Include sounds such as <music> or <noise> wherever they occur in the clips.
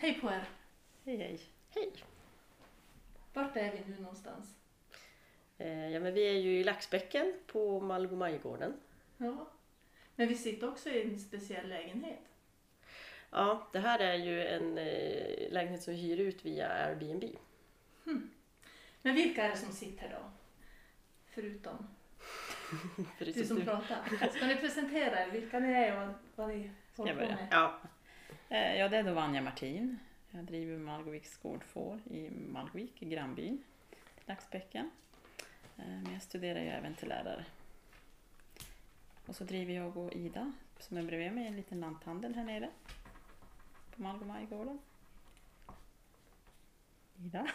Hej på er! Hej hej. Hej! Vart är vi nu någonstans? Eh, ja, men vi är ju i Laxbäcken på Malgomajgården. Ja. Men vi sitter också i en speciell lägenhet. Ja, det här är ju en eh, lägenhet som vi hyr ut via Airbnb. Men vilka är det som sitter då? Förutom <laughs> du som pratar. Ska ni presentera er, vilka ni är och vad, ni håller på med? Ja, Eh, ja, det är då Vanja Martin. Jag driver Malgoviks gårdfår i Malgovik, i grannbyn till Laxbäcken. Eh, men jag studerar ju även till lärare. Och så driver jag och Ida, som är bredvid mig, en liten lanthandel här nere på Malgomajgården. Ida?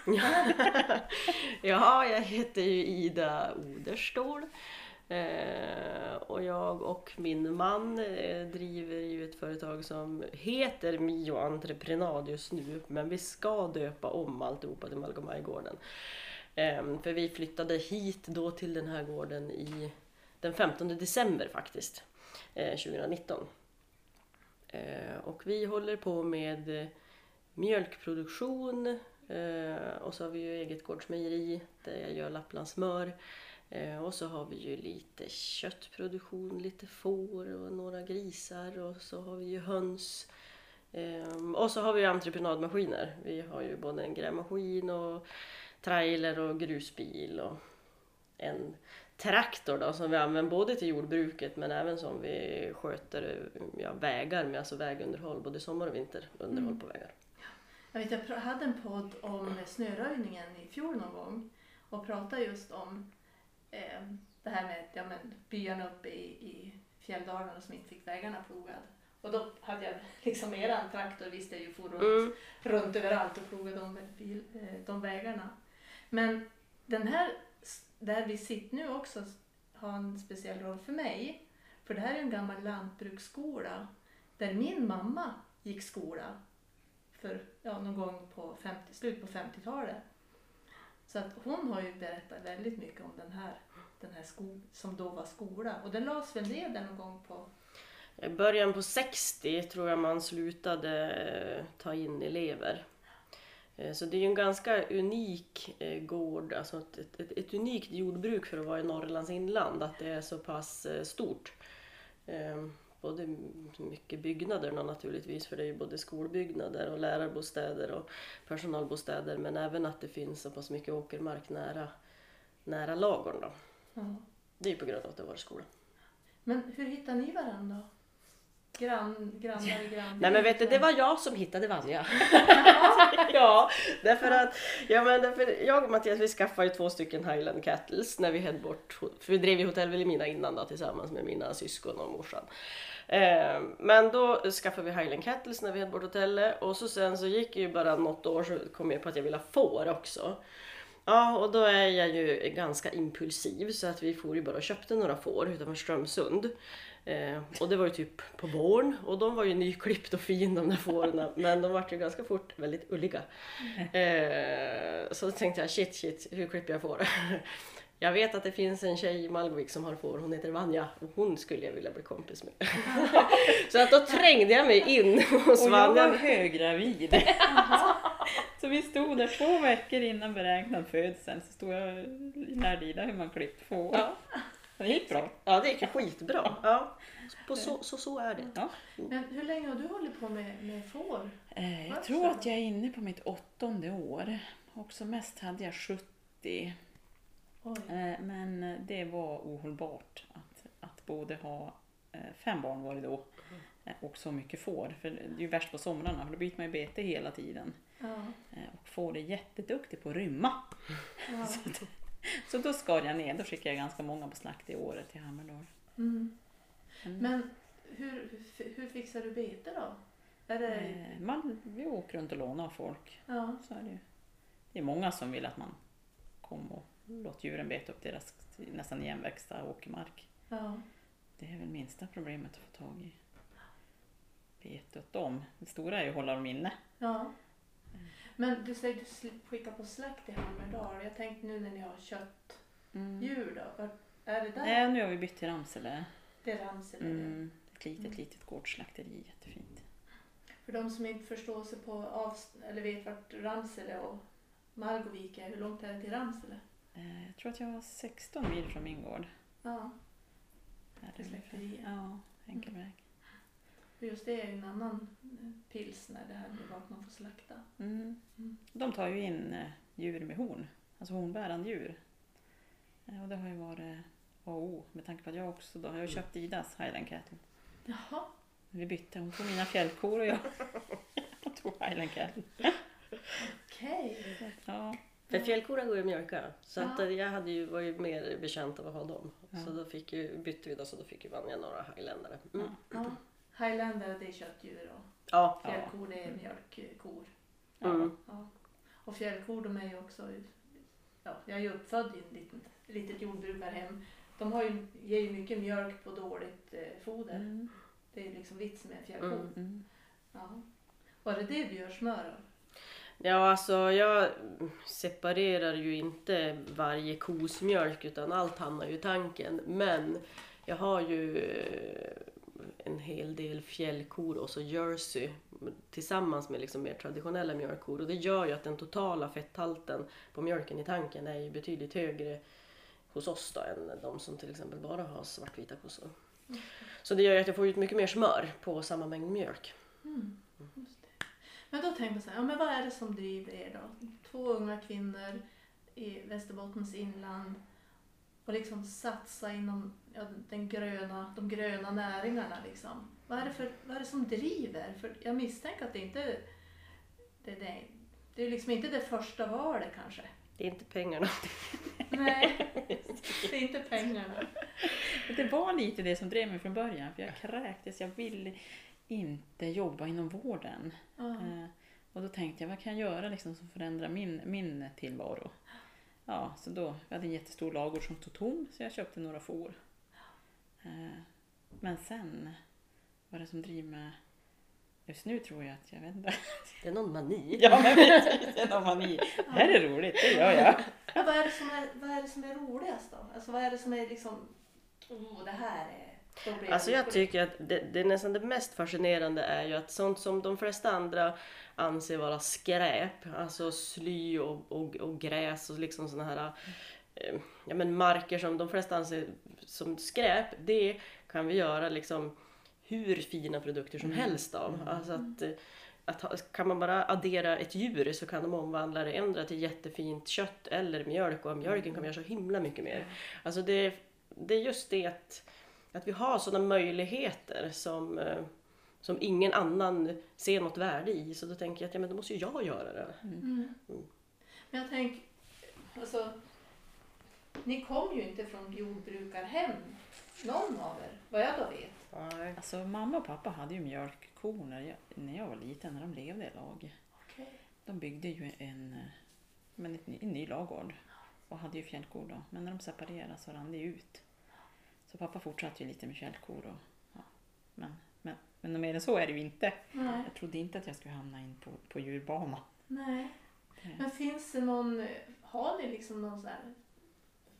ja, <laughs> jag heter ju Ida Oderstål. Eh, och jag och min man eh, driver ju ett företag som heter Mio Entreprenad just nu, men vi ska döpa om alltihopa till Malgomajgården. Eh, för vi flyttade hit då till den här gården i den 15 december faktiskt, eh, 2019. Eh, och vi håller på med eh, mjölkproduktion eh, och så har vi ju eget gårdsmejeri där jag gör Lapplandssmör. Eh, och så har vi ju lite köttproduktion, lite får och några grisar och så har vi ju höns. Ehm, och så har vi ju entreprenadmaskiner. Vi har ju både en grävmaskin och trailer och grusbil och en traktor då som vi använder både till jordbruket men även som vi sköter ja, vägar med, alltså vägunderhåll, både sommar och vinterunderhåll Mm. på vägar. Jag, vet, jag hade en podd om snöröjningen i fjol någon gång och pratade just om eh, det här med ja, men, byarna uppe i, i fjälldalarna som inte fick vägarna plogade. Och då hade jag <laughs> liksom eran traktor visste jag ju for runt, Mm. runt överallt och plogade de, bil, eh, de vägarna. Men den här, där vi sitter nu också har en speciell roll för mig. För det här är en gammal lantbruksskola där min mamma gick skola för ja, någon gång på 50, slut på 50-talet. Så att hon har ju berättat väldigt mycket om den här, den här skolan som då var skola. Och den lades väl ner där någon gång på... I början på 60 tror jag man slutade eh, ta in elever. Eh, så det är ju en ganska unik eh, gård, alltså ett, ett, ett, unikt jordbruk för att vara i Norrlands inland, att det är så pass stort. Ehm, Både mycket byggnader naturligtvis, för det är ju både skolbyggnader och lärarbostäder och personalbostäder, men även att det finns så pass mycket åkermark nära, nära lagorn då. Ja. Det är ju på grund av att det var skola. Men hur hittade ni varandra då? Grann, grannar i grann. Nej men vet du, det var jag som hittade Vanja. <laughs> ja, därför att, ja, men därför, jag och Mattias vi skaffade ju två stycken Highland Cattles när vi höll bort, för vi drev ju Hotell Vilhelmina innan då, tillsammans med mina syskon och morsan. Eh, men då skaffade vi Highland Cattles när vi höll bort hotellet och så sen så gick ju bara något år så kom jag på att jag ville ha får också. Ja, och då är jag ju ganska impulsiv så att vi for ju bara och köpte några får utanför Strömsund. Eh, och det var ju typ på våren och de var ju nyklippt och fin de där fåren <laughs> men de var ju ganska fort väldigt ulliga. Eh, så då tänkte jag shit shit, hur klipper jag får? <laughs> Jag vet att det finns en tjej i Malmvik som har får, hon heter Vanja och hon skulle jag vilja bli kompis med. <laughs> så att då trängde jag mig in hos Och jag var Vanja. höggravid. <laughs> så vi stod där två veckor innan beräknad födsel så stod jag och lärde Ida hur man klippt får. Ja, Det gick bra. ja, det gick skitbra. Ja, på så, så, så är det. Ja. Men hur länge har du hållit på med, med får? Eh, Jag tror att jag är inne på mitt åttonde år. Och som mest hade jag 70. Oj. Eh, Men det var ohållbart att, att både ha eh, fem barn var det då eh, och så mycket får. För det är ju värst på somrarna för då byter man ju bete hela tiden. Ja. Och får är jätteduktig på att rymma. Ja. <laughs> Så då skar jag ner. Då skickade jag ganska många på slakt i året till Hammerdal. Mm. Mm. Men hur, hur, fixar du bete då? Är det... Man, vi åker runt och lånar av folk. Ja. Så är det ju. Det är många som vill att man kommer och låter djuren beta upp deras nästan igenväxta åkermark. ja. Det är väl minsta problemet att få tag i bete åt dem. Det stora är ju att hålla dem inne. Ja. Men du säger att du skickar på slakt i Hammerdal. Jag tänkte nu när ni har köttdjur då. Vart, är det där? Nej, nu har vi bytt till Ramsele. Det är Ramsele. Mm, ett litet, litet gårdsslakteri, jättefint. För de som inte förstår sig på eller vet vart Ramsele och Margovik är, hur långt är det till Ramsele? Eh, Jag tror att jag var 16 mil från min gård. Ja, Är Till ungefär. slakteriet. Ja, enkel väg. för just det är ju en annan eh, pilsner det här med vart man får slakta. Mm. Mm. De tar ju in eh, djur med horn, alltså hornbärande djur. Och det har ju varit A och O med tanke på att jag också då, jag har köpt Idas Highland Cattle. Jaha, Vi bytte, hon tog mina fjällkor och jag <laughs> <laughs> tog Highland Cattle. okej. Ja, För fjällkorna går ju att mjölka. Så att Ja. jag hade ju, var ju mer bekänt av att ha dem. Ja. Så då fick ju, bytte vi då så då fick ju Vanja några highländare. Mm. Ja. Highlander det är köttdjur och Ja. fjällkor det är mjölkkor. ja. Mm. Och fjällkor de är ju också, ja, jag är ju uppfödd i ett litet, litet jordbrukarhem. De har ju, ger ju mycket mjölk på dåligt eh, foder. Mm. Det är liksom vits med fjällkor. Mm. Mm. Ja. Var det det du gör smör av? Ja, alltså jag separerar ju inte varje kos mjölk utan allt hamnar ju i tanken. Men jag har ju eh, en hel del fjällkor och så jersey tillsammans med liksom mer traditionella mjölkkor. Och det gör ju att den totala fetthalten på mjölken i tanken är ju betydligt högre hos oss då än de som till exempel bara har svartvita kossor. Så det gör ju att jag får ut mycket mer smör på samma mängd mjölk. Mm. Men då tänkte jag så här, ja, men vad är det som driver er då? Två unga kvinnor i Västerbottens inland och liksom satsa inom ja, den gröna, de gröna näringarna. Liksom. Vad, är det för, vad är det som driver? För jag misstänker att det inte det, det, det är liksom inte det första valet kanske. Det är inte pengarna. <laughs> Nej, det är inte pengarna. <laughs> Det var lite det som drev mig från början, för jag kräktes. Jag ville inte jobba inom vården. Eh, och då tänkte jag, vad kan jag göra liksom som förändrar min, min tillvaro? Ja, så då, vi hade en jättestor lagård som stod tom, så jag köpte några får. Eh, men sen, vad är det som driver mig? Just nu tror jag att, jag vet inte. <laughs> Det är någon mani. Ja, men precis, en av mani. Det här är roligt, det gör jag. Ja, vad, är det som är, vad är det som är roligast då? Alltså vad är det som är liksom, oh det här är... Alltså jag tycker att det, det är nästan det mest fascinerande är ju att sånt som de flesta andra anser vara skräp, alltså sly och, och, och gräs och liksom såna här eh, ja, men marker som de flesta anser som skräp, det kan vi göra liksom hur fina produkter som Mm. helst av. Mm. Alltså att, att ha, kan man bara addera ett djur så kan de omvandla det ändra till jättefint kött eller mjölk och av mjölken kan man göra så himla mycket mer. Alltså det, det är just det att, att vi har sådana möjligheter som, eh, som ingen annan ser något värde i. Så då tänker jag att ja, men då måste ju jag göra det. Mm. Mm. Men jag tänker, alltså, ni kom ju inte från jordbrukarhem, någon av er, vad jag då vet. Nej. Alltså mamma och pappa hade ju mjölkkor när jag, när jag var liten, när de levde i lag. Okej. De byggde ju en, eh, men ett, ny- en ny lagård och hade ju fjällkor då. Men när de separerade så rann det ut. Så pappa fortsatte ju lite med fjällkor. Och, ja. men, men, men mer än så är det ju inte. Nej. Jag trodde inte att jag skulle hamna in på, på djurbana. Nej. Det- Men finns det någon, har ni liksom någon så här,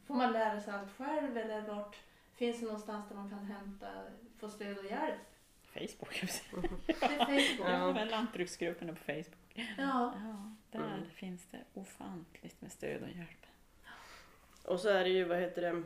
får man lära sig allt själv eller vart, finns det någonstans där man kan hämta, få stöd och hjälp? Facebook, jag vill säga. Det är <laughs> Facebook. Ja. ja. lantbruksgrupperna på Facebook. Ja. Ja, där Mm. finns det ofantligt med stöd och hjälp. Och så är det ju, vad heter det,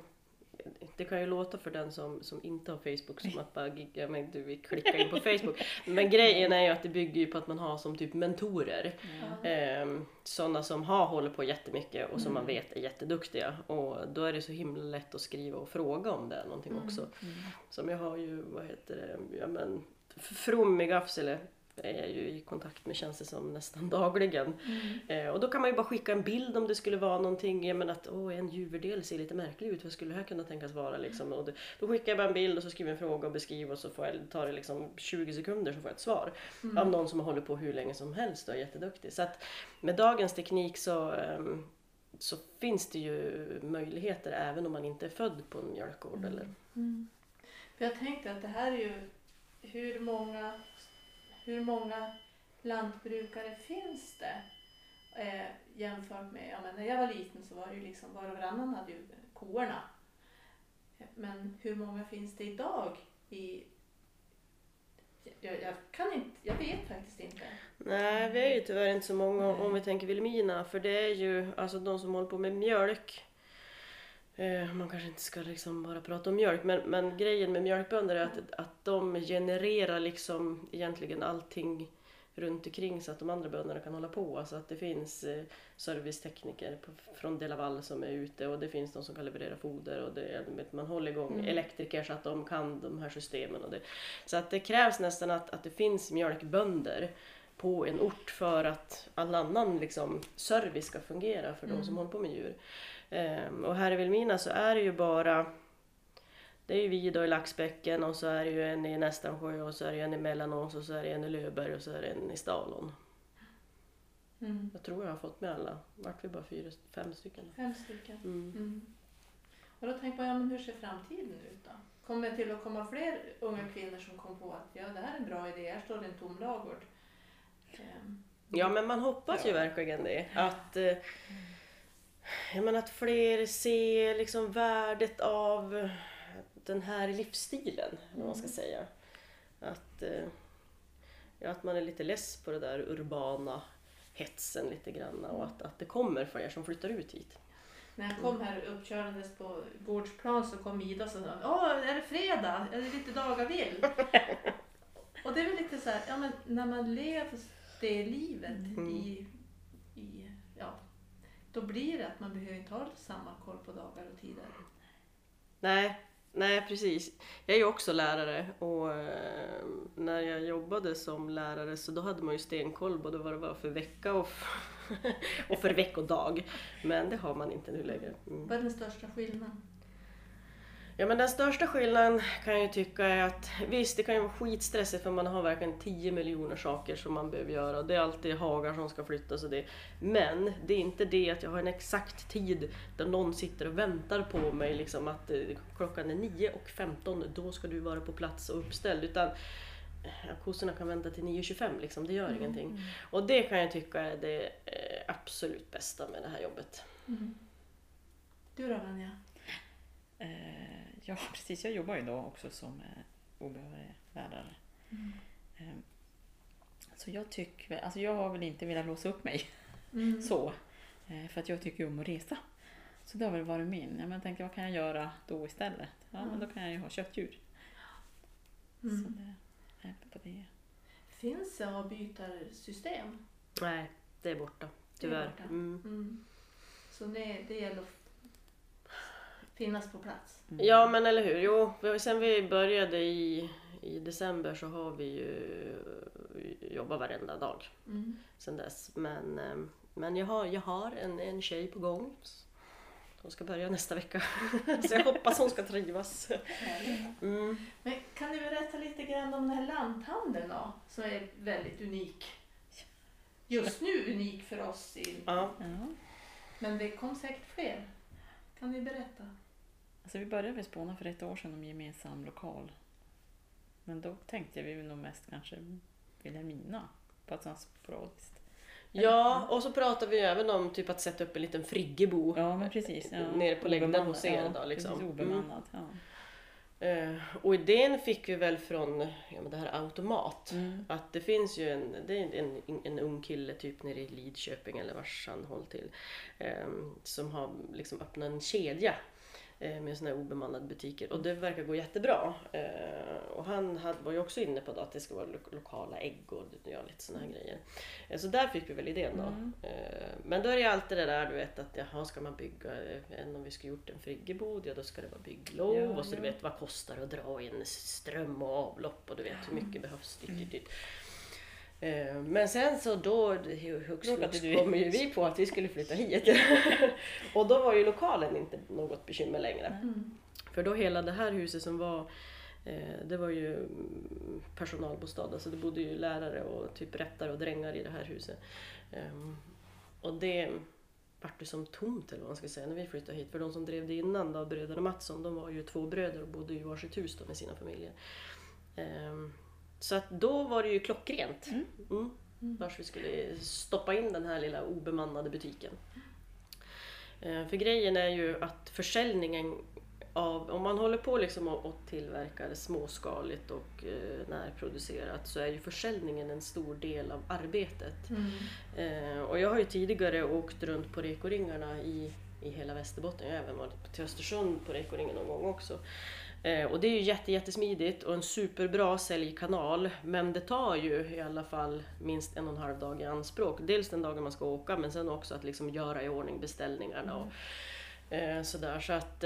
det kan ju låta för den som, som inte har Facebook som att bara gigga, men du vill klicka in på Facebook. Men grejen är ju att det bygger ju på att man har som typ mentorer. Ja. Eh, sådana som har hållit på jättemycket och som man Mm. vet är jätteduktiga. Och då är det så himla lätt att skriva och fråga om det någonting Mm. också. Mm. Som jag har ju, vad heter det, ja men From i Gafsele är jag ju i kontakt med känns det som nästan <laughs> dagligen. Mm. Eh, och då kan man ju bara skicka en bild om det skulle vara någonting, ja, men att åh, en juverdel ser lite märklig ut, vad skulle det här kunna tänkas vara liksom? Och då skickar jag bara en bild och så skriver jag en fråga och beskriver och så får jag, tar det liksom 20 sekunder så får jag ett svar. Mm. Av någon som har hållit på hur länge som helst och är jätteduktig. Så att med dagens teknik så, ehm, så finns det ju möjligheter även om man inte är född på en mjölkgård. Mm. Eller, Mm. Jag tänkte att det här är ju hur många, hur många lantbrukare finns det eh, jämfört med, ja, men när jag var liten så var det ju liksom var och varannan hade ju korna. Men hur många finns det idag i jag, jag kan inte, jag vet faktiskt inte. Nej, vi är ju tyvärr inte så många om vi tänker Vilhelmina för det är ju alltså de som håller på med mjölk. Eh, man kanske inte ska liksom bara prata om mjölk men, men grejen med mjölkbönder är att, att de genererar liksom egentligen allting runt omkring så att de andra bönderna kan hålla på. Alltså att det finns eh, servicetekniker på, från Delaval som är ute och det finns de som kan leverera foder och det, man håller igång Mm. elektriker så att de kan de här systemen. Och det. Så att det krävs nästan att, att det finns mjölkbönder på en ort för att all annan liksom, service ska fungera för de Mm. som håller på med djur. Ehm, och här i Vilhelmina så är det ju bara det är ju vi då i Laxbäcken och så är det ju en i Nästansjö och så är det en i Mellanås och så är det en i Löberg och så är det en i Stalon. Mm. Jag tror jag har fått med alla. Vart vi bara fyra, fem stycken? Fem stycken. Mm. Mm. Och då tänkte man, ja, men hur ser framtiden ut då? Kommer det till att komma fler unga kvinnor som kom på att ja, det här är en bra idé, här står det en tom ladugård. Ehm, Ja men man hoppas ju verkligen det. Att, eh, jag menar att fler ser liksom värdet av den här livsstilen, eller vad man ska Mm. säga. Att, eh, ja, att man är lite less på det där urbana hetsen lite grann och att, att det kommer fler som flyttar ut hit. När jag kom här uppkörandes på gårdsplan så kom Ida och sa Åh, är det fredag? Är det lite dagavill? <laughs> och det är väl lite så här, ja men när man lever det livet Mm. i, då blir det att man behöver inte ha samma koll på dagar och tider. Nej, nej precis. Jag är ju också lärare och eh, när jag jobbade som lärare så då hade man ju stenkoll både vad det var för vecka och, <laughs> och för veckodag. Men det har man inte nu längre. Mm. Vad är den största skillnaden? Ja men den största skillnaden kan jag ju tycka är att visst det kan ju vara skitstressigt för man har verkligen 10 miljoner saker som man behöver göra. Det är alltid hagar som ska flyttas och det. Men det är inte det att jag har en exakt tid där någon sitter och väntar på mig liksom att eh, klockan är 9 och 15 då ska du vara på plats och uppställd. Utan ja, kossorna kan vänta till 9.25 liksom, det gör ingenting. Och det kan jag tycka är det eh, absolut bästa med det här jobbet. Mm. Du då Vanja? Eh, ja, <laughs> precis. Jag jobbar ju då också som eh, obehörig lärare. Eh, så jag tycker, alltså jag har väl inte velat låsa upp mig Mm. så. Eh, för att jag tycker om att resa. Så det har väl varit min. Ja, men jag tänkte, vad kan jag göra då istället? Ja, men då kan jag ju ha köttdjur. Så Mm. det är på det. Finns det avbytarsystem? Nej, det är borta. Det är Tyvärr. borta. Mm. Mm. Så det, det gäller att finnas på plats. Mm. Ja men eller hur. Jo, sen vi började i, i december så har vi ju jobbat varenda dag Mm. sen dess. Men, eh, men jag har, jag har en, en tjej på gång. Hon ska börja nästa vecka. <laughs> så jag hoppas hon ska trivas. Mm. Men kan ni berätta lite grann om den här lanthandeln då? Som är väldigt unik. Just nu unik för oss. I, Ja. Ja. men det kom säkert fler. Kan ni berätta? Alltså vi började väl spåna för ett år sedan om gemensam lokal. Men då tänkte vi nog mest kanske Vilhelmina. På ett sånt sporadiskt. ja, och så pratar vi även om typ att sätta upp en liten friggebo. Ja men precis. Ja. Nere på längden Obemannad- hos er ja, då, liksom. Precis, Mm. obemannad. Ja. Eh, och idén fick vi väl från ja, men det här Automat. Mm. Att det finns ju en, det är en, en ung kille typ nere i Lidköping eller vars han håller till. ehm, som har liksom öppnat en kedja med såna här obemannade butiker och det verkar gå jättebra. Eh, och han var ju också inne på att det ska vara lo- lokala ägg och ja, lite såna här grejer. Eh, så där fick vi väl idén då. Mm. Eh, men då är det ju alltid det där du vet att jaha, ska man bygga, eh, än om vi skulle gjort en friggebod, ja då ska det vara bygglov Ja, och så du ja. vet vad kostar det att dra in ström och avlopp och du vet hur mycket behövs. Dyt, dyt, dyt. Eh, Men sen så då hux flux kom ju vi på att vi skulle flytta hit. <laughs> och då var ju lokalen inte något bekymmer längre. Mm. För då hela det här huset som var eh, det var ju personalbostad, alltså det bodde ju lärare och typ rättare och drängar i det här huset. Ehm, och det vart det som tomt eller vad man ska säga när vi flyttade hit. För de som drev det innan då, bröderna Mattsson, de var ju två bröder och bodde i varsitt hus då med sina familjer. Så att då var det ju klockrent. Mm. Mm. Vars vi skulle stoppa in den här lilla obemannade butiken. Eh, För grejen är ju att försäljningen av, om man håller på liksom och, och tillverkar småskaligt och eh, närproducerat så är ju försäljningen en stor del av arbetet. Mm. Eh, och jag har ju tidigare åkt runt på rekoringarna i, i hela Västerbotten. Jag har även varit till Östersund på rekoringen någon gång också. Eh, och det är ju jätte, jättesmidigt och en superbra säljkanal. Men det tar ju i alla fall minst en och en halv dag i anspråk. Dels den dagen man ska åka men sen också att liksom göra i ordning beställningarna. Och, eh, sådär. Så att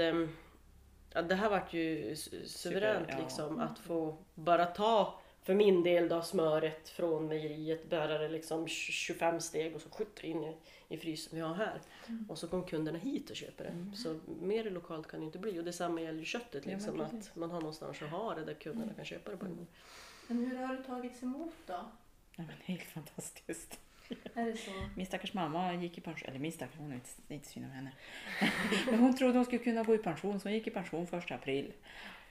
ja, det här vart ju su- suveränt ja. liksom att få bara ta för min del då smöret från mejeriet, bära det liksom 25 steg och så skjuta in i, i frysen vi har här. Mm. Och så kommer kunderna hit och köper det. Så mer lokalt kan det inte bli. Och detsamma gäller ju köttet, Ja, liksom. Mm. att man har någonstans att ha det där kunderna kan köpa det på en gång. Men hur har det tagits emot då? Ja, men helt fantastiskt. <laughs> Är det så? Min stackars mamma gick i pension, eller min stackars, hon är inte, inte synd om henne. Men <laughs> hon trodde hon skulle kunna gå i pension så hon gick i pension första april.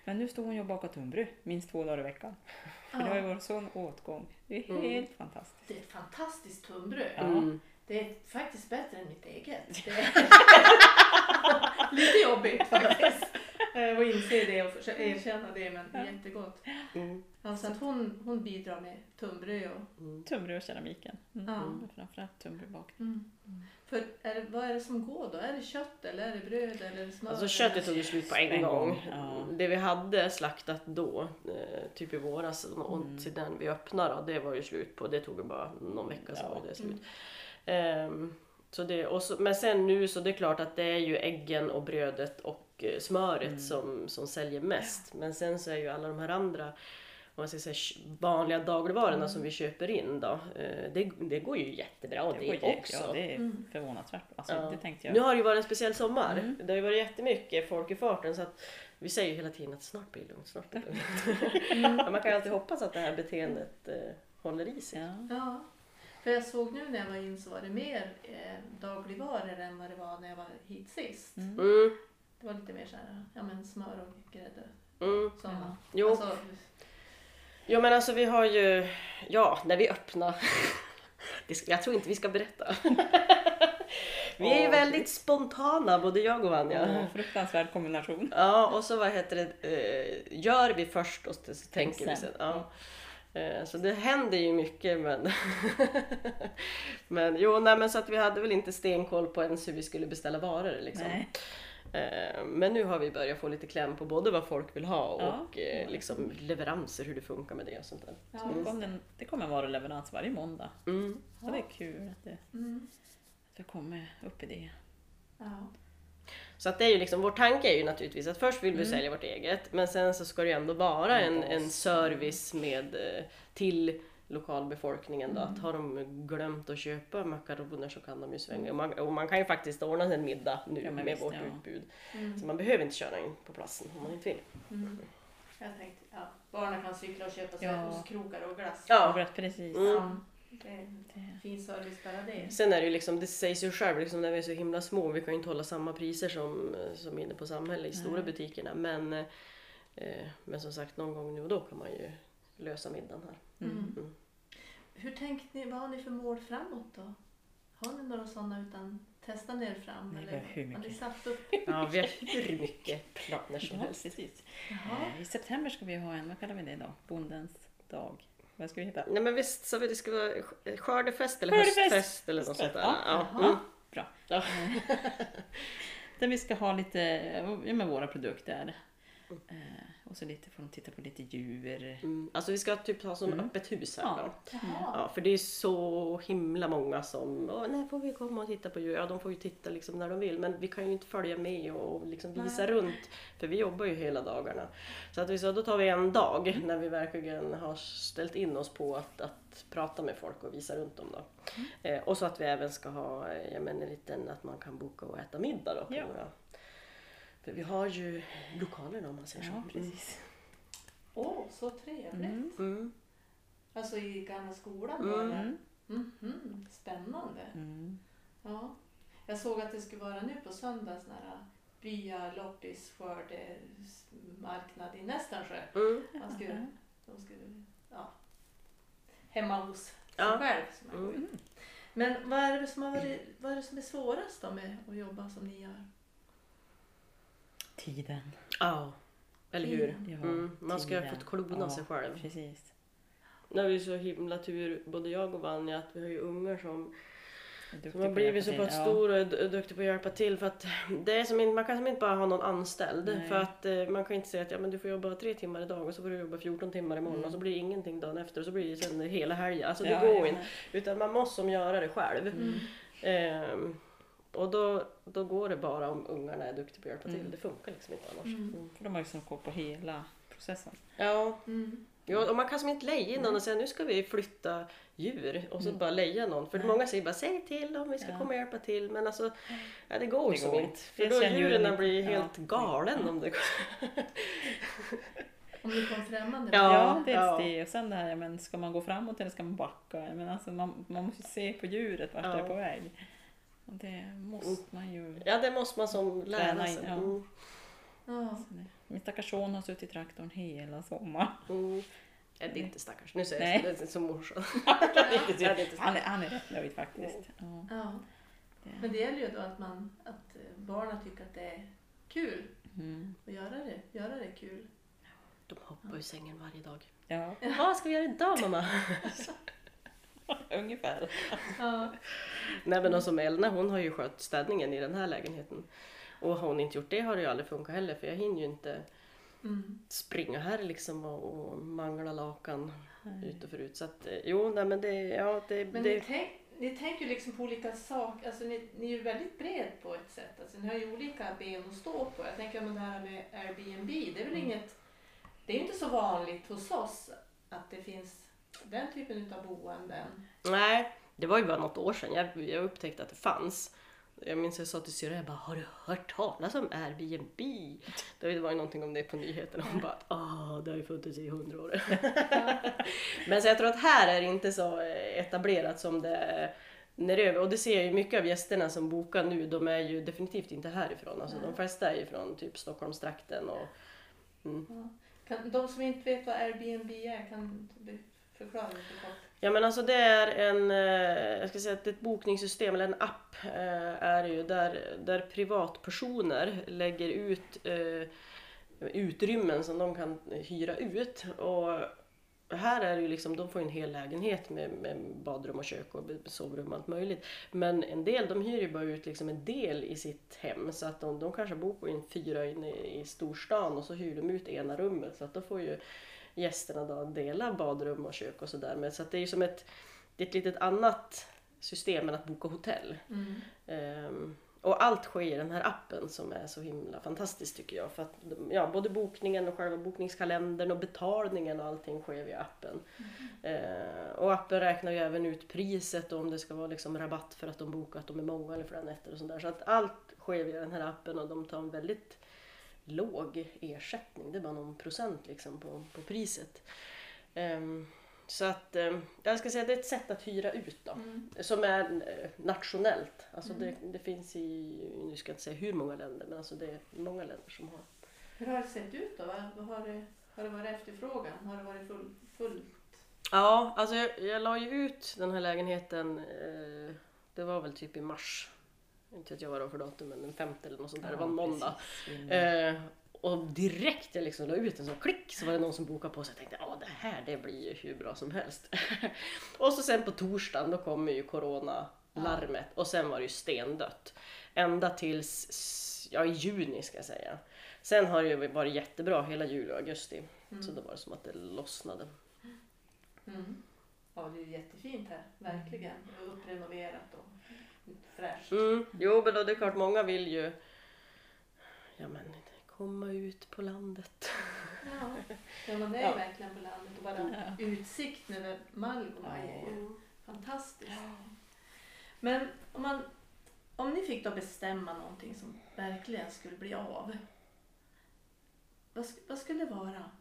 Men nu står hon ju och bakar tunnbröd minst två dagar i veckan. För det har ju Ja, varit sån åtgång. Det är Mm. helt fantastiskt. det är ett fantastiskt tunnbröd. Ja. Mm. Det är faktiskt bättre än mitt eget. <laughs> Det är <laughs> lite jobbigt faktiskt. Eh, Att inse det och försöka erkänna det men det är jättegott. Mm. Alltså att hon, hon bidrar med tunnbröd och... Mm. Tunnbröd och keramiken. Mm. Ja. Mm. Framförallt tunnbrödbakning. Mm. För är det, vad är det som går då? Är det kött eller är det bröd eller det smör? Alltså köttet tog ju slut på en, En gång. gång, ja. Det vi hade slaktat då, eh, typ i våras, och Mm. till den vi öppnade, det var ju slut på. Det tog bara någon vecka så Ja. var det slut. Mm. Ehm, så det, och så, men sen nu så det är klart att det är ju äggen och brödet och smöret Mm. som, som säljer mest. Men sen så är ju alla de här andra om man ska säga, vanliga dagligvarorna Mm. som vi köper in då, eh, det, det går ju jättebra det, Det går ju- också. Ja, det är Mm. förvånansvärt. Alltså, Ja. Det tänkte jag. Nu har det ju varit en speciell sommar. Mm. Det har ju varit jättemycket folk i farten så att vi säger ju hela tiden att snart blir det lugnt, snart blir det lugnt. Mm. <laughs> Men man kan ju alltid hoppas att det här beteendet eh, håller i sig. Ja. Ja. För jag såg nu när jag var in så var det mer eh, dagligvaror än vad det var när jag var hit sist. Mm. Mm, Det var lite mer så här, ja men smör och grädde. mm. Sådana. Jo. Alltså, jo men alltså vi har ju, ja när vi öppnar, <laughs> det ska, jag tror inte vi ska berätta. <laughs> vi är ju väldigt spontana både jag och Vanja. Åh, fruktansvärd kombination. Ja, och så vad heter det, eh, gör vi först och så tänker vi Sen. sen. Ja. Eh, Så det händer ju mycket men... <laughs> men jo, nej men så att vi hade väl inte stenkoll på ens hur vi skulle beställa varor liksom. Nej. Eh, Men nu har vi börjat få lite kläm på både vad folk vill ha Ja. och eh, liksom leveranser, hur det funkar med det och sånt där. Ja, det, kom en, det kommer vara leverans varje måndag. Mm. Ja, det är kul att det, mm, att vi kommer upp i det. ja. Så att det är ju liksom, vår tanke är ju naturligtvis att först vill vi Mm. sälja vårt eget men sen så ska det ju ändå vara en, En service med, eh, till lokalbefolkningen då. Att Mm. har de glömt att köpa makaroner så kan de ju svänga. Och man, och man kan ju faktiskt ordna en middag nu Ja, med visst, vårt ja. utbud. Mm, Så man behöver inte köra in på platsen om man inte vill. mm. Jag tänkte, ja, barnen kan cykla och köpa sig Ja. ostkrokar och glass. Ja. Ja. Precis. Mm. Fin service bara det. Sen är det ju liksom, det sägs ju själv liksom när vi är så himla små, vi kan ju inte hålla samma priser som, som inne på samhälle i stora Nej. butikerna. Men, eh, men som sagt, någon gång nu och då kan man ju lösa middagen här. mm. Mm. Mm. Hur tänkte ni, vad har ni för mål framåt då? Har ni några sådana utan testar ni er fram? Nej, eller vi har hur har ni mycket? satt upp? Ja, vi har hur mycket <laughs> planer som Ja, helst. precis. Jaha. Eh, I september ska vi ha en, vad kallar vi det då? Bondens dag. Vad ska vi heta? Nej men visst sa vi det skulle vara sk- skördefest eller Skördefest. höstfest eller något sånt där. Ja, Ja. Mm. Bra. Ja. <laughs> Där vi ska ha lite, ja, med våra produkter. Eh, och så lite, får de titta på lite djur. Mm. Alltså vi ska typ ha som Mm. öppet hus här. Ja. Ja. För det är så himla många som, Åh, när får vi komma och titta på djur? Ja, de får ju titta liksom när de vill, men vi kan ju inte följa med och liksom visa Nej. runt, för vi jobbar ju hela dagarna. Så att vi sa, då tar vi en dag när vi verkligen har ställt in oss på att, att prata med folk och visa runt dem. Då. Eh, och så att vi även ska ha eh, jag menar, en liten, att man kan boka och äta middag då. på Ja. några. För vi har ju lokalerna om man säger Ja, så. precis. Åh, så trevligt. Mm. Mm. Alltså i gamla skolan Mm. var det? Mm. Mhm, Spännande. Mm. Ja. Jag såg att det skulle vara nu på söndag sån här bya loppis skördemarknad i Nästansjö. Mm. Man skulle, de skulle, ja, hemma hos sig Ja. själv. Som man går Mm. Men vad är, det som har varit, vad är det som är svårast då med att jobba som ni gör? Tiden. Ja, eller hur? Ja, Mm, man ska ha fått klona Ja, sig själv. Precis. Nu har vi så himla tur, både jag och Vanja, att vi har ju ungar som, som har blivit så pass stora och är duktiga på att hjälpa till. För att det är som man kan som inte bara ha någon anställd. Nej. För att eh, man kan inte säga att ja, men du får jobba tre timmar idag och så får du jobba 14 timmar imorgon Mm. och så blir det ingenting dagen efter och så blir det sen hela helgen. Alltså det Ja, går ja, inte. Utan man måste som göra det själv. Mm. Ehm, och då, då går det bara om ungarna är duktiga på att hjälpa till. Mm. Det funkar liksom inte annars. Mm. Mm. För de har ju liksom koll på hela processen. Ja, Mm. Ja, och man kan som inte leja någon och säga nu ska vi flytta djur och så Mm. bara leja någon. För Nej. många säger bara säg till dem, vi ska Ja. komma och hjälpa till. Men alltså, ja, det går Det som går inte. För då känner djuren blir Ja. helt galen om det <laughs> Om det kom främmande. Ja, Ja, dels ja. det och sen det här, ja, men ska man gå framåt eller ska man backa? Men alltså, man, man måste ju se på djuret vart Ja. det är på väg. Och det måste man ju. Ja, det måste man som lära Träna sig. in, ja. Mm. Ja. Min stackars son har suttit i traktorn hela sommaren. Mm. Ja, det är inte stackars, nu säger Nej. jag det är som morsan. <laughs> Han, är, han är rätt nöjd faktiskt. Ja, Ja. Men det gäller ju då att, man, att eh, barnen tycker att det är kul Mm. att göra det. Göra det kul. De hoppar i sängen varje dag. Ja, Vad ska vi göra idag mamma? <laughs> <laughs> ungefär. Ja. Nej men som Elna hon har ju skött städningen i den här lägenheten. Och har hon inte gjort det har det ju aldrig funkat heller för jag hinner ju inte Mm. springa här liksom och, och mangla lakan Nej. ut och förut. Så att eh, jo, nej men det, ja det, Men det ni, tänk, ni tänker ju liksom på olika saker. Alltså ni, ni är ju väldigt bred på ett sätt. Alltså ni har ju olika ben att stå på. Jag tänker om det här med Airbnb. Det är väl Mm. inget... Det är ju inte så vanligt hos oss att det finns den typen av boenden. Nej, det var ju bara något år sedan jag, jag upptäckte att det fanns. Jag minns jag sa till syrran, jag bara, har du hört talas om Airbnb? Det var ju någonting om det på nyheterna. Hon bara, ah det har ju funnits i hundra år. <laughs> Men så jag tror att här är det inte så etablerat som det är neröver. Och det ser jag ju mycket av gästerna som bokar nu, de är ju definitivt inte härifrån. Alltså, de flesta är ju från typ Stockholmstrakten och mm. Kan, de som inte vet vad Airbnb är, kan du förklara lite kort? Ja men alltså det är en, eh, jag ska säga att ett bokningssystem eller en app eh, är ju där, där privatpersoner lägger ut eh, utrymmen som de kan hyra ut. Och här är det ju liksom, de får en hel lägenhet med, med badrum och kök och sovrum och allt möjligt. Men en del de hyr ju bara ut liksom en del i sitt hem så att de, de kanske bor på en fyra inne i storstan och så hyr de ut ena rummet så att då får ju gästerna då dela badrum och kök och sådär. Så att det är ju som ett, det är ett litet annat system än att boka hotell. Mm. Ehm, och allt sker i den här appen som är så himla fantastiskt tycker jag. För att ja, både bokningen och själva bokningskalendern och betalningen och allting sker via appen. Ehm, och appen räknar ju även ut priset och om det ska vara liksom rabatt för att de bokat dem är många eller flera nätter och sånt där. Så att allt sker via den här appen och de tar en väldigt låg ersättning. Det är bara någon procent liksom på, på priset. Ehm, så att ehm, jag ska säga det är ett sätt att hyra ut då. Mm. Som är eh, nationellt. Alltså Mm. det, det finns i, nu ska jag inte säga hur många länder, men alltså det är många länder som har. Hur har det sett ut då? Har, det, har det varit efterfrågan? Har det varit full, fullt? Ja, alltså jag, jag la ju ut den här lägenheten, eh, det var väl typ i mars. Inte vet jag vad det var för datum, men den femte eller något sånt där. det var en måndag. Eh, och direkt jag liksom la ut en sån klick så var det någon som bokade på sig. Jag tänkte ja det här det blir ju hur bra som helst. <laughs> och så sen på torsdagen då kommer ju coronalarmet och sen var det ju stendött. Ända tills ja, i juni ska jag säga. Sen har det ju varit jättebra hela juli och augusti. Mm. Så då var det som att det lossnade. Mm. Ja, det är jättefint här. Verkligen. Upprenoverat och fräscht. Mm. Jo men då, det är klart många vill ju ja, men, komma ut på landet. Ja, <laughs> ja men det är Ja. ju verkligen på landet. Och bara utsikten över Malgoma är ju fantastisk. Men om, man, om ni fick då bestämma någonting som verkligen skulle bli av. Vad, vad skulle det vara?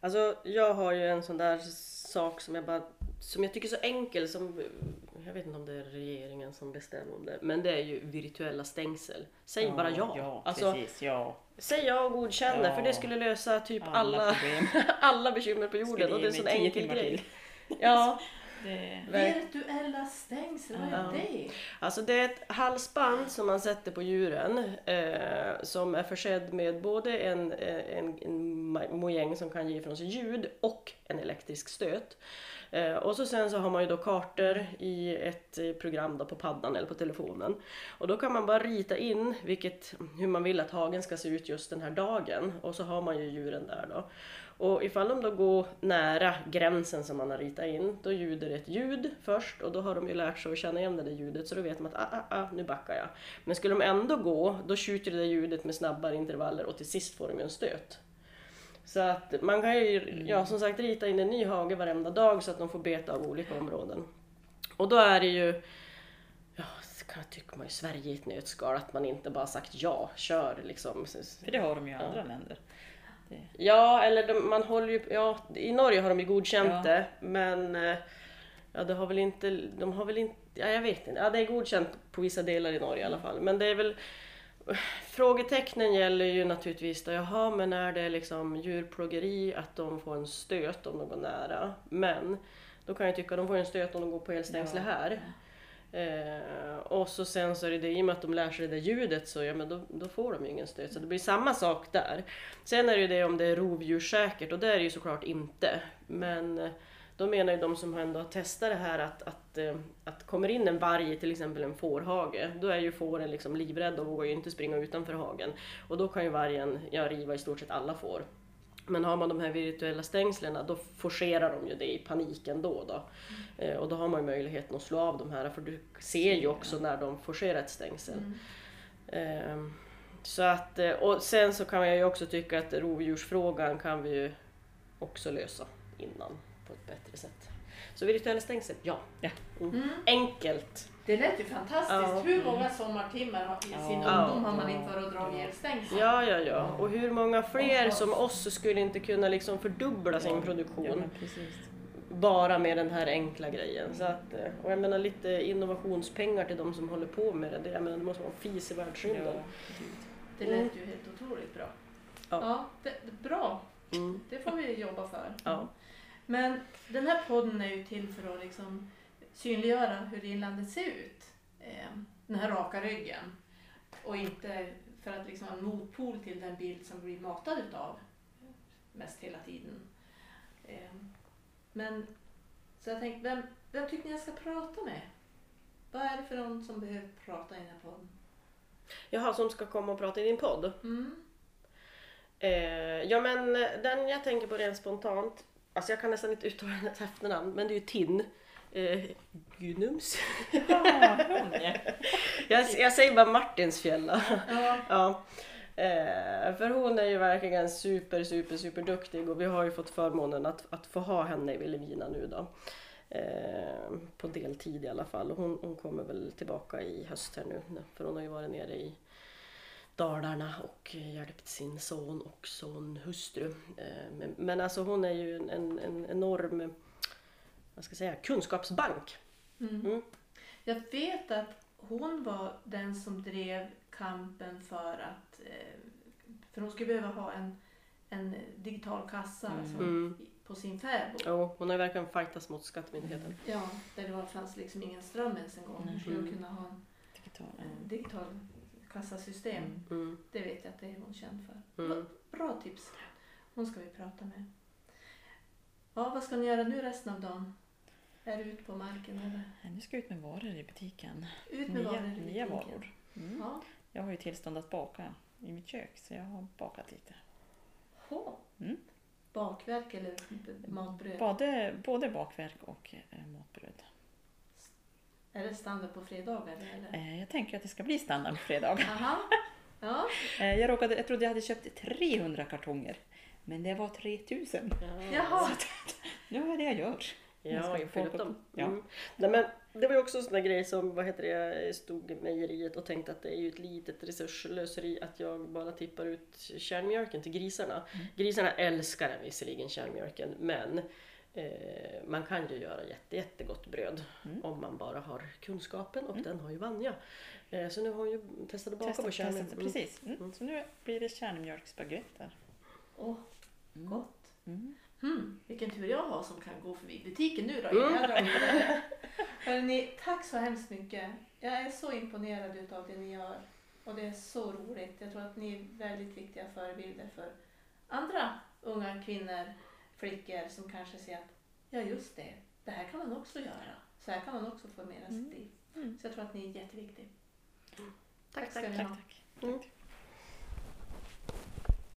Alltså jag har ju en sån där sak som jag bara som jag tycker är så enkel som jag vet inte om det är regeringen som bestämmer om det men det är ju virtuella stängsel. Säg bara ja. Ja, alltså, precis. Ja. säg ja och godkänner Ja. för det skulle lösa typ Alla alla, <laughs> alla bekymmer på jorden och det är en sån enkel grej. <laughs> Ja, Det, Virtuella stängsel, vad är Ja. det? Alltså det är ett halsband som man sätter på djuren eh, som är försedd med både en, eh, en, en mojäng som kan ge ifrån sig ljud och en elektrisk stöt. Eh, och så sen så har man ju då kartor i ett eh, program då på paddan eller på telefonen. Och då kan man bara rita in vilket, hur man vill att hagen ska se ut just den här dagen och så har man ju djuren där då. Och ifall de då går nära gränsen som man har ritat in, då ljuder det ett ljud först och då har de ju lärt sig att känna igen det där ljudet så då vet de att ah, ah, ah, nu backar jag. Men skulle de ändå gå, då skjuter det där ljudet med snabbare intervaller och till sist får de ju en stöt. Så att man kan ju, ja som sagt, rita in en ny hage varenda dag så att de får beta av olika områden. Och då är det ju, ja, kan jag tycka man ju Sverige i ett nötskal, att man inte bara sagt ja, kör liksom. för det har de ju i andra länder. Det, Ja, eller de, man håller ju, ja, i Norge har de ju godkänt Ja. det, men eh, ja, det har väl inte, de har väl inte, ja jag vet inte, ja det är godkänt på vissa delar i Norge i alla fall, men det är väl Frågetecknen gäller ju naturligtvis då, jaha men är det liksom djurplågeri att de får en stöt om de går nära? Men då kan jag tycka att de får en stöt om de går på elstängsle Ja. här. Eh, och så sen så är det det, i och med att de lär sig det där ljudet så ja, men då, då får de ju ingen stöt. Så det blir samma sak där. Sen är det ju det om det är rovdjurssäkert och det är det ju såklart inte. Men eh, då menar ju de som ändå har testat det här att, att, eh, att kommer in en varg i till exempel en fårhage, då är ju fåren liksom livrädda och vågar ju inte springa utanför hagen. Och då kan ju vargen ja, riva i stort sett alla får. Men har man de här virtuella stängslena då forcerar de ju det i paniken då. då. Eh, och då har man ju möjligheten att slå av de här för du ser ju också när de forcerar ett stängsel. Mm. Ehm, Så att, eh, och sen så kan jag ju också tycka att rovdjursfrågan kan vi ju också lösa innan på ett bättre sätt. Så virtuella stängsel, ja. Ja. Mm. Mm. Enkelt. Det lät ju fantastiskt. Ja. Hur många sommartimmar har- i sin Ja. ungdom har man inte varit och dragit elstängsel? Ja, ja, ja. Och hur många fler som oss skulle inte kunna liksom fördubbla sin ja, produktion bara med den här enkla grejen. Så att, eh, och jag menar lite innovationspengar till de som håller på med det. Jag menar, det måste vara en fis i världsrymden. Ja. Det lät ju helt otroligt bra. Ja. Ja, det, det- bra. Mm. Det får vi jobba för. Ja. Men den här podden är ju till för att liksom synliggöra hur inlandet ser ut. Eh, Den här raka ryggen. Och inte för att liksom vara en motpol till den bild som vi blir matad utav mest hela tiden. Eh, Men så jag tänkte, vem, vem tycker ni jag ska prata med? Vad är det för någon som behöver prata i den här podden? Jaha, som ska komma och prata i din podd? Mm. Eh, ja men den jag tänker på rent spontant, alltså jag kan nästan inte uttala <laughs> hennes efternamn, men det är ju Tin. Eh, Gunums. Ja. <laughs> Jag, jag säger bara Martinsfjälla. Ja, ja. Eh, för hon är ju verkligen super, super, super duktig och vi har ju fått förmånen att, att få ha henne i Vilhelmina nu då. Eh, på deltid i alla fall. Hon, hon kommer väl tillbaka i höst här nu för hon har ju varit nere i Dalarna och hjälpt sin son och son hustru. Eh, men, alltså hon är ju en, en, en enorm vad ska jag säga, kunskapsbank. Mm. Mm. Jag vet att hon var den som drev kampen för att eh, för hon skulle behöva ha en, en digital kassa Mm. alltså, Mm. på sin fäbod. Jo, hon har verkligen fightats mot Skattemyndigheten. Ja, där det var, fanns liksom ingen ström ens en gång. Hur Mm. skulle hon Mm. kunna ha en, Digital. en digital kassasystem? Mm. Mm. Det vet jag att det är hon känd för. Mm. Bra tips. Hon ska vi prata med. Ja, vad ska ni göra nu resten av dagen? Är du ute på marken eller? Nu ska jag ut med varor i butiken. Ut med Nya, varor i nya butiken. varor. Mm. Ja. Jag har ju tillstånd att baka i mitt kök så jag har bakat lite. Hå. Mm. Bakverk eller matbröd? Både, både bakverk och eh, matbröd. Är det standard på fredagar? Eller? Eh, jag tänker att det ska bli standard på fredag. Aha. Ja. <laughs> Eh, jag, råkade, jag trodde jag hade köpt 300 kartonger. Men det var 3000. Jaha. <laughs> Nu är det jag gör. Jag ska Ja, fylla upp få- dem. ja. Mm. Nej, men det var ju också en sån där grej som, vad heter det, jag stod i mejeriet och tänkte att det är ju ett litet resurslöseri att jag bara tippar ut kärnmjölken till grisarna. Mm. Grisarna älskar den visserligen kärnmjölken men eh, man kan ju göra jätte, jättegott bröd Mm. om man bara har kunskapen och Mm. den har ju Vanja. Eh, så nu har hon ju testat att baka Testa, på kärnmjölk. Mm. precis. Mm. Mm. Så nu blir det kärnmjölksbaguetter. Åh, Mm. gott. Mm. Hmm, vilken tur jag har som kan gå förbi butiken nu då. innan Mm. <laughs> Hörrni, tack så hemskt mycket. Jag är så imponerad utav det ni gör. Och det är så roligt. Jag tror att ni är väldigt viktiga förebilder för andra unga kvinnor, flickor som kanske ser att ja just det, det här kan man också göra. Så här kan man också formera Mm. sitt liv. Mm. Så jag tror att ni är jätteviktiga. Tack, tack. Tack, tack. Mm.